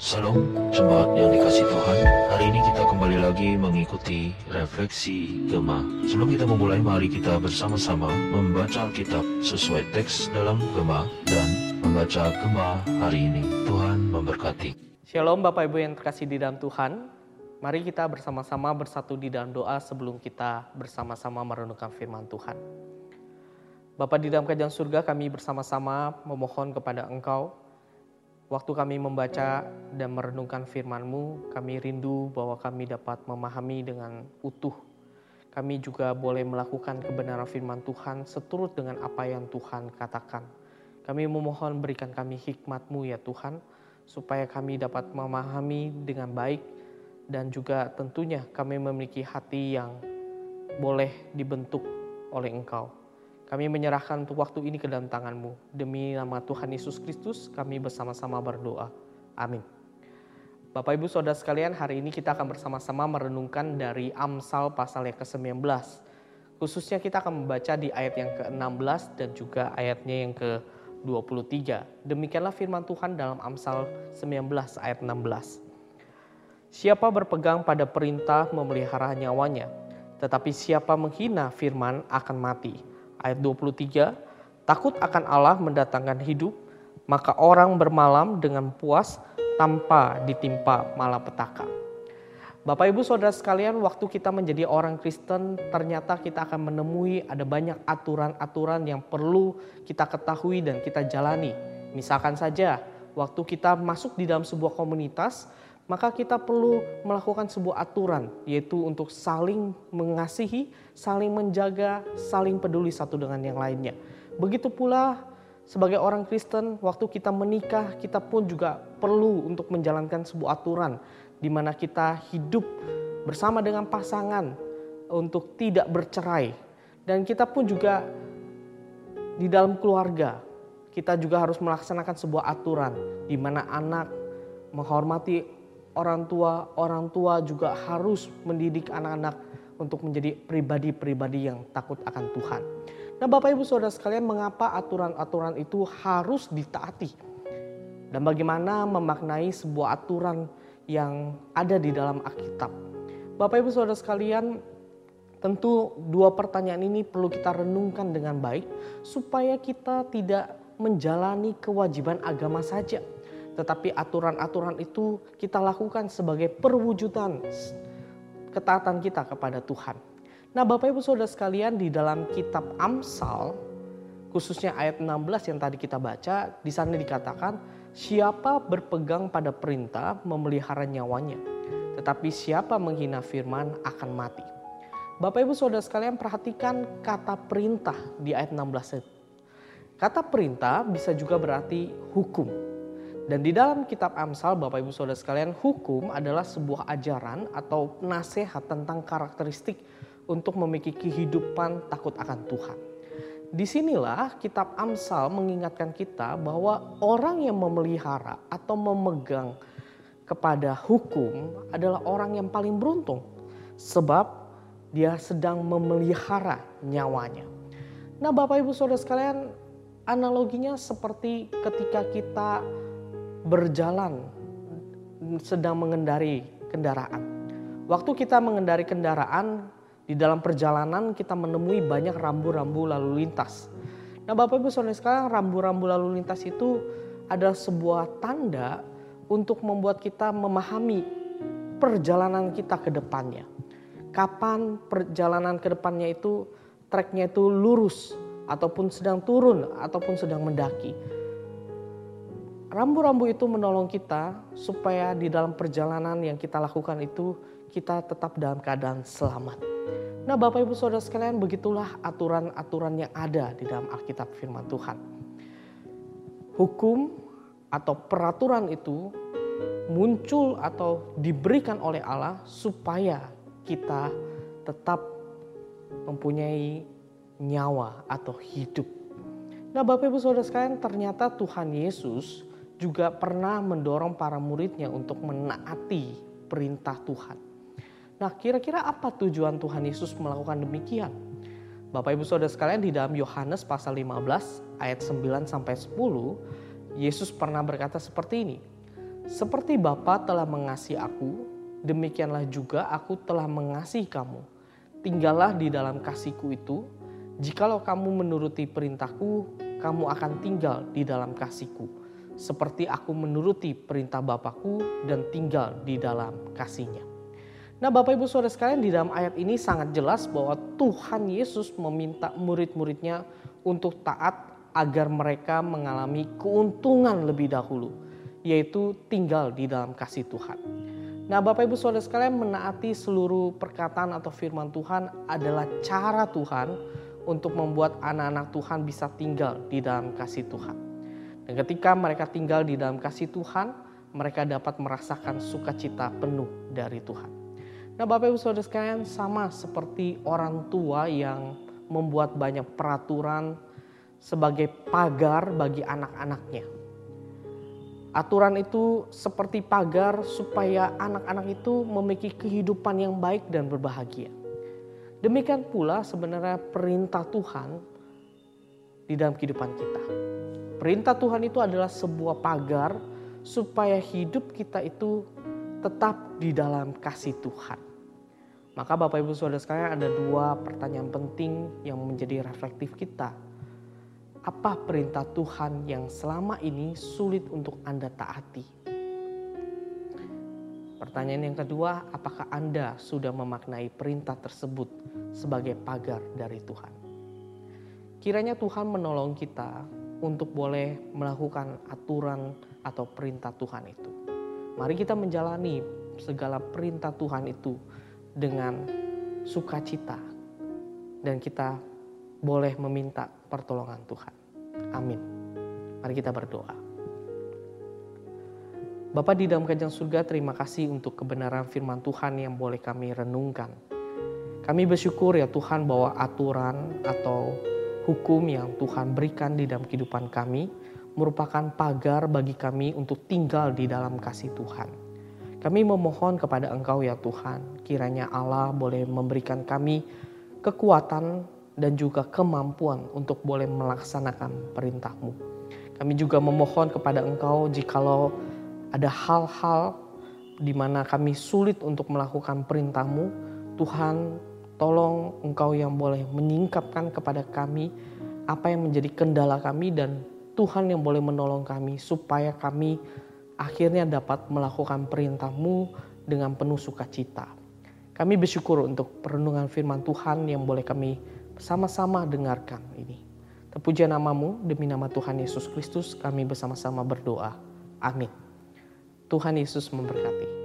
Salam jemaat yang dikasih Tuhan. Hari ini kita kembali lagi mengikuti refleksi Gema Sebelum kita memulai mari kita bersama-sama membaca Alkitab sesuai teks dalam Gema Dan membaca Gema hari ini. Tuhan memberkati. Shalom Bapak Ibu yang terkasih di dalam Tuhan. Mari kita bersama-sama bersatu di dalam doa sebelum kita bersama-sama merenungkan firman Tuhan. Bapak di dalam kerajaan surga kami bersama-sama memohon kepada Engkau Waktu kami membaca dan merenungkan firman-Mu, kami rindu bahwa kami dapat memahami dengan utuh. Kami juga boleh melakukan kebenaran firman Tuhan seturut dengan apa yang Tuhan katakan. Kami memohon berikan kami hikmat-Mu ya Tuhan, supaya kami dapat memahami dengan baik dan juga tentunya kami memiliki hati yang boleh dibentuk oleh Engkau. Kami menyerahkan untuk waktu ini ke dalam tanganmu. Demi nama Tuhan Yesus Kristus kami bersama-sama berdoa. Amin. Bapak Ibu Saudara sekalian hari ini kita akan bersama-sama merenungkan dari Amsal pasal yang ke-19. Khususnya kita akan membaca di ayat yang ke-16 dan juga ayatnya yang ke-23. Demikianlah firman Tuhan dalam Amsal 19 ayat 16. Siapa berpegang pada perintah memelihara nyawanya, tetapi siapa menghina firman akan mati ayat 23, takut akan Allah mendatangkan hidup, maka orang bermalam dengan puas tanpa ditimpa malapetaka. Bapak Ibu Saudara sekalian, waktu kita menjadi orang Kristen, ternyata kita akan menemui ada banyak aturan-aturan yang perlu kita ketahui dan kita jalani. Misalkan saja, waktu kita masuk di dalam sebuah komunitas, maka kita perlu melakukan sebuah aturan, yaitu untuk saling mengasihi, saling menjaga, saling peduli satu dengan yang lainnya. Begitu pula sebagai orang Kristen, waktu kita menikah, kita pun juga perlu untuk menjalankan sebuah aturan di mana kita hidup bersama dengan pasangan untuk tidak bercerai. Dan kita pun juga di dalam keluarga, kita juga harus melaksanakan sebuah aturan di mana anak menghormati orang tua, orang tua juga harus mendidik anak-anak untuk menjadi pribadi-pribadi yang takut akan Tuhan. Nah, Bapak Ibu Saudara sekalian, mengapa aturan-aturan itu harus ditaati? Dan bagaimana memaknai sebuah aturan yang ada di dalam Alkitab? Bapak Ibu Saudara sekalian, tentu dua pertanyaan ini perlu kita renungkan dengan baik supaya kita tidak menjalani kewajiban agama saja tetapi aturan-aturan itu kita lakukan sebagai perwujudan ketaatan kita kepada Tuhan. Nah Bapak Ibu Saudara sekalian di dalam kitab Amsal khususnya ayat 16 yang tadi kita baca di sana dikatakan siapa berpegang pada perintah memelihara nyawanya tetapi siapa menghina firman akan mati. Bapak Ibu Saudara sekalian perhatikan kata perintah di ayat 16 Kata perintah bisa juga berarti hukum. Dan di dalam kitab Amsal, Bapak Ibu Saudara sekalian, hukum adalah sebuah ajaran atau nasihat tentang karakteristik untuk memiliki kehidupan takut akan Tuhan. Di sinilah kitab Amsal mengingatkan kita bahwa orang yang memelihara atau memegang kepada hukum adalah orang yang paling beruntung. Sebab dia sedang memelihara nyawanya. Nah Bapak Ibu Saudara sekalian, analoginya seperti ketika kita berjalan sedang mengendari kendaraan. Waktu kita mengendari kendaraan, di dalam perjalanan kita menemui banyak rambu-rambu lalu lintas. Nah Bapak Ibu Saudara sekarang rambu-rambu lalu lintas itu adalah sebuah tanda untuk membuat kita memahami perjalanan kita ke depannya. Kapan perjalanan ke depannya itu treknya itu lurus ataupun sedang turun ataupun sedang mendaki rambu-rambu itu menolong kita supaya di dalam perjalanan yang kita lakukan itu kita tetap dalam keadaan selamat. Nah Bapak Ibu Saudara sekalian begitulah aturan-aturan yang ada di dalam Alkitab firman Tuhan. Hukum atau peraturan itu muncul atau diberikan oleh Allah supaya kita tetap mempunyai nyawa atau hidup. Nah Bapak Ibu Saudara sekalian ternyata Tuhan Yesus juga pernah mendorong para muridnya untuk menaati perintah Tuhan. Nah, kira-kira apa tujuan Tuhan Yesus melakukan demikian? Bapak Ibu Saudara sekalian di dalam Yohanes pasal 15 ayat 9 sampai 10, Yesus pernah berkata seperti ini. Seperti Bapa telah mengasihi aku, demikianlah juga aku telah mengasihi kamu. Tinggallah di dalam kasihku itu. Jikalau kamu menuruti perintahku, kamu akan tinggal di dalam kasihku. Seperti aku menuruti perintah Bapakku dan tinggal di dalam kasihnya. Nah Bapak Ibu Saudara sekalian di dalam ayat ini sangat jelas bahwa Tuhan Yesus meminta murid-muridnya untuk taat agar mereka mengalami keuntungan lebih dahulu. Yaitu tinggal di dalam kasih Tuhan. Nah Bapak Ibu Saudara sekalian menaati seluruh perkataan atau firman Tuhan adalah cara Tuhan untuk membuat anak-anak Tuhan bisa tinggal di dalam kasih Tuhan. Dan ketika mereka tinggal di dalam kasih Tuhan, mereka dapat merasakan sukacita penuh dari Tuhan. Nah Bapak Ibu Saudara sekalian sama seperti orang tua yang membuat banyak peraturan sebagai pagar bagi anak-anaknya. Aturan itu seperti pagar supaya anak-anak itu memiliki kehidupan yang baik dan berbahagia. Demikian pula sebenarnya perintah Tuhan di dalam kehidupan kita. Perintah Tuhan itu adalah sebuah pagar supaya hidup kita itu tetap di dalam kasih Tuhan. Maka Bapak Ibu Saudara sekalian ada dua pertanyaan penting yang menjadi reflektif kita. Apa perintah Tuhan yang selama ini sulit untuk Anda taati? Pertanyaan yang kedua, apakah Anda sudah memaknai perintah tersebut sebagai pagar dari Tuhan? Kiranya Tuhan menolong kita untuk boleh melakukan aturan atau perintah Tuhan itu. Mari kita menjalani segala perintah Tuhan itu dengan sukacita dan kita boleh meminta pertolongan Tuhan. Amin. Mari kita berdoa. Bapak di dalam kajang surga, terima kasih untuk kebenaran firman Tuhan yang boleh kami renungkan. Kami bersyukur ya Tuhan bahwa aturan atau hukum yang Tuhan berikan di dalam kehidupan kami merupakan pagar bagi kami untuk tinggal di dalam kasih Tuhan. Kami memohon kepada Engkau ya Tuhan, kiranya Allah boleh memberikan kami kekuatan dan juga kemampuan untuk boleh melaksanakan perintah-Mu. Kami juga memohon kepada Engkau jikalau ada hal-hal di mana kami sulit untuk melakukan perintah-Mu, Tuhan tolong Engkau yang boleh menyingkapkan kepada kami apa yang menjadi kendala kami dan Tuhan yang boleh menolong kami supaya kami akhirnya dapat melakukan perintahmu dengan penuh sukacita. Kami bersyukur untuk perenungan firman Tuhan yang boleh kami sama-sama dengarkan ini. Terpuji namamu, demi nama Tuhan Yesus Kristus kami bersama-sama berdoa. Amin. Tuhan Yesus memberkati.